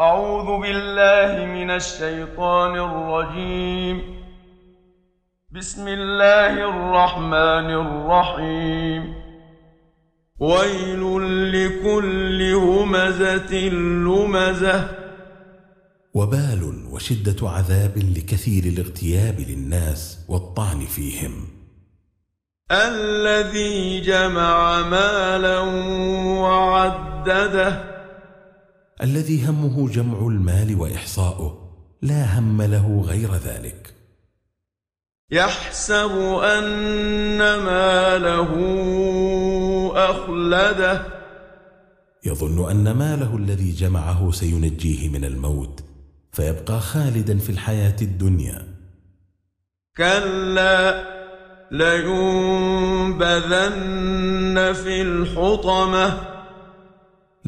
أعوذ بالله من الشيطان الرجيم. بسم الله الرحمن الرحيم. ويل لكل همزة لمزة. وبال وشدة عذاب لكثير الاغتياب للناس والطعن فيهم. الذي جمع مالا وعدده الذي همه جمع المال وإحصاؤه لا هم له غير ذلك. يحسب أن ماله أخلده. يظن أن ماله الذي جمعه سينجيه من الموت فيبقى خالدا في الحياة الدنيا. كلا لينبذن في الحطمة.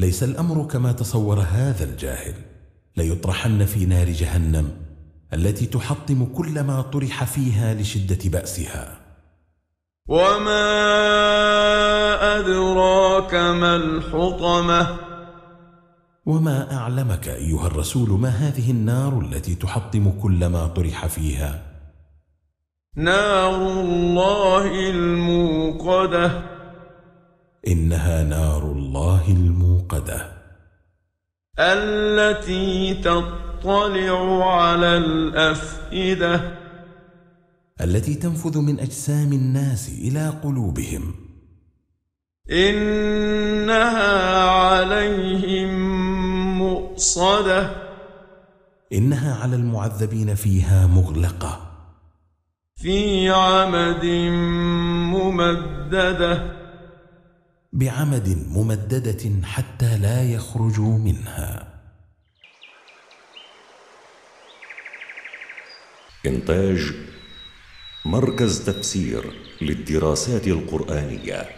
ليس الأمر كما تصور هذا الجاهل. ليطرحن في نار جهنم التي تحطم كل ما طرح فيها لشدة بأسها. وما أدراك ما الحطمة؟ وما اعلمك ايها الرسول؟ ما هذه النار التي تحطم كل ما طرح فيها؟ نار الله الموقدة. إنها نار الله الموقدة. التي تطلع على الأفئدة. التي تنفذ من أجسام الناس إلى قلوبهم. إنها عليهم مؤصدة. إنها على المعذبين فيها مغلقة. في عمد ممددة. بعمد ممددة حتى لا يخرجوا منها. إنتاج مركز تفسير للدراسات القرآنية.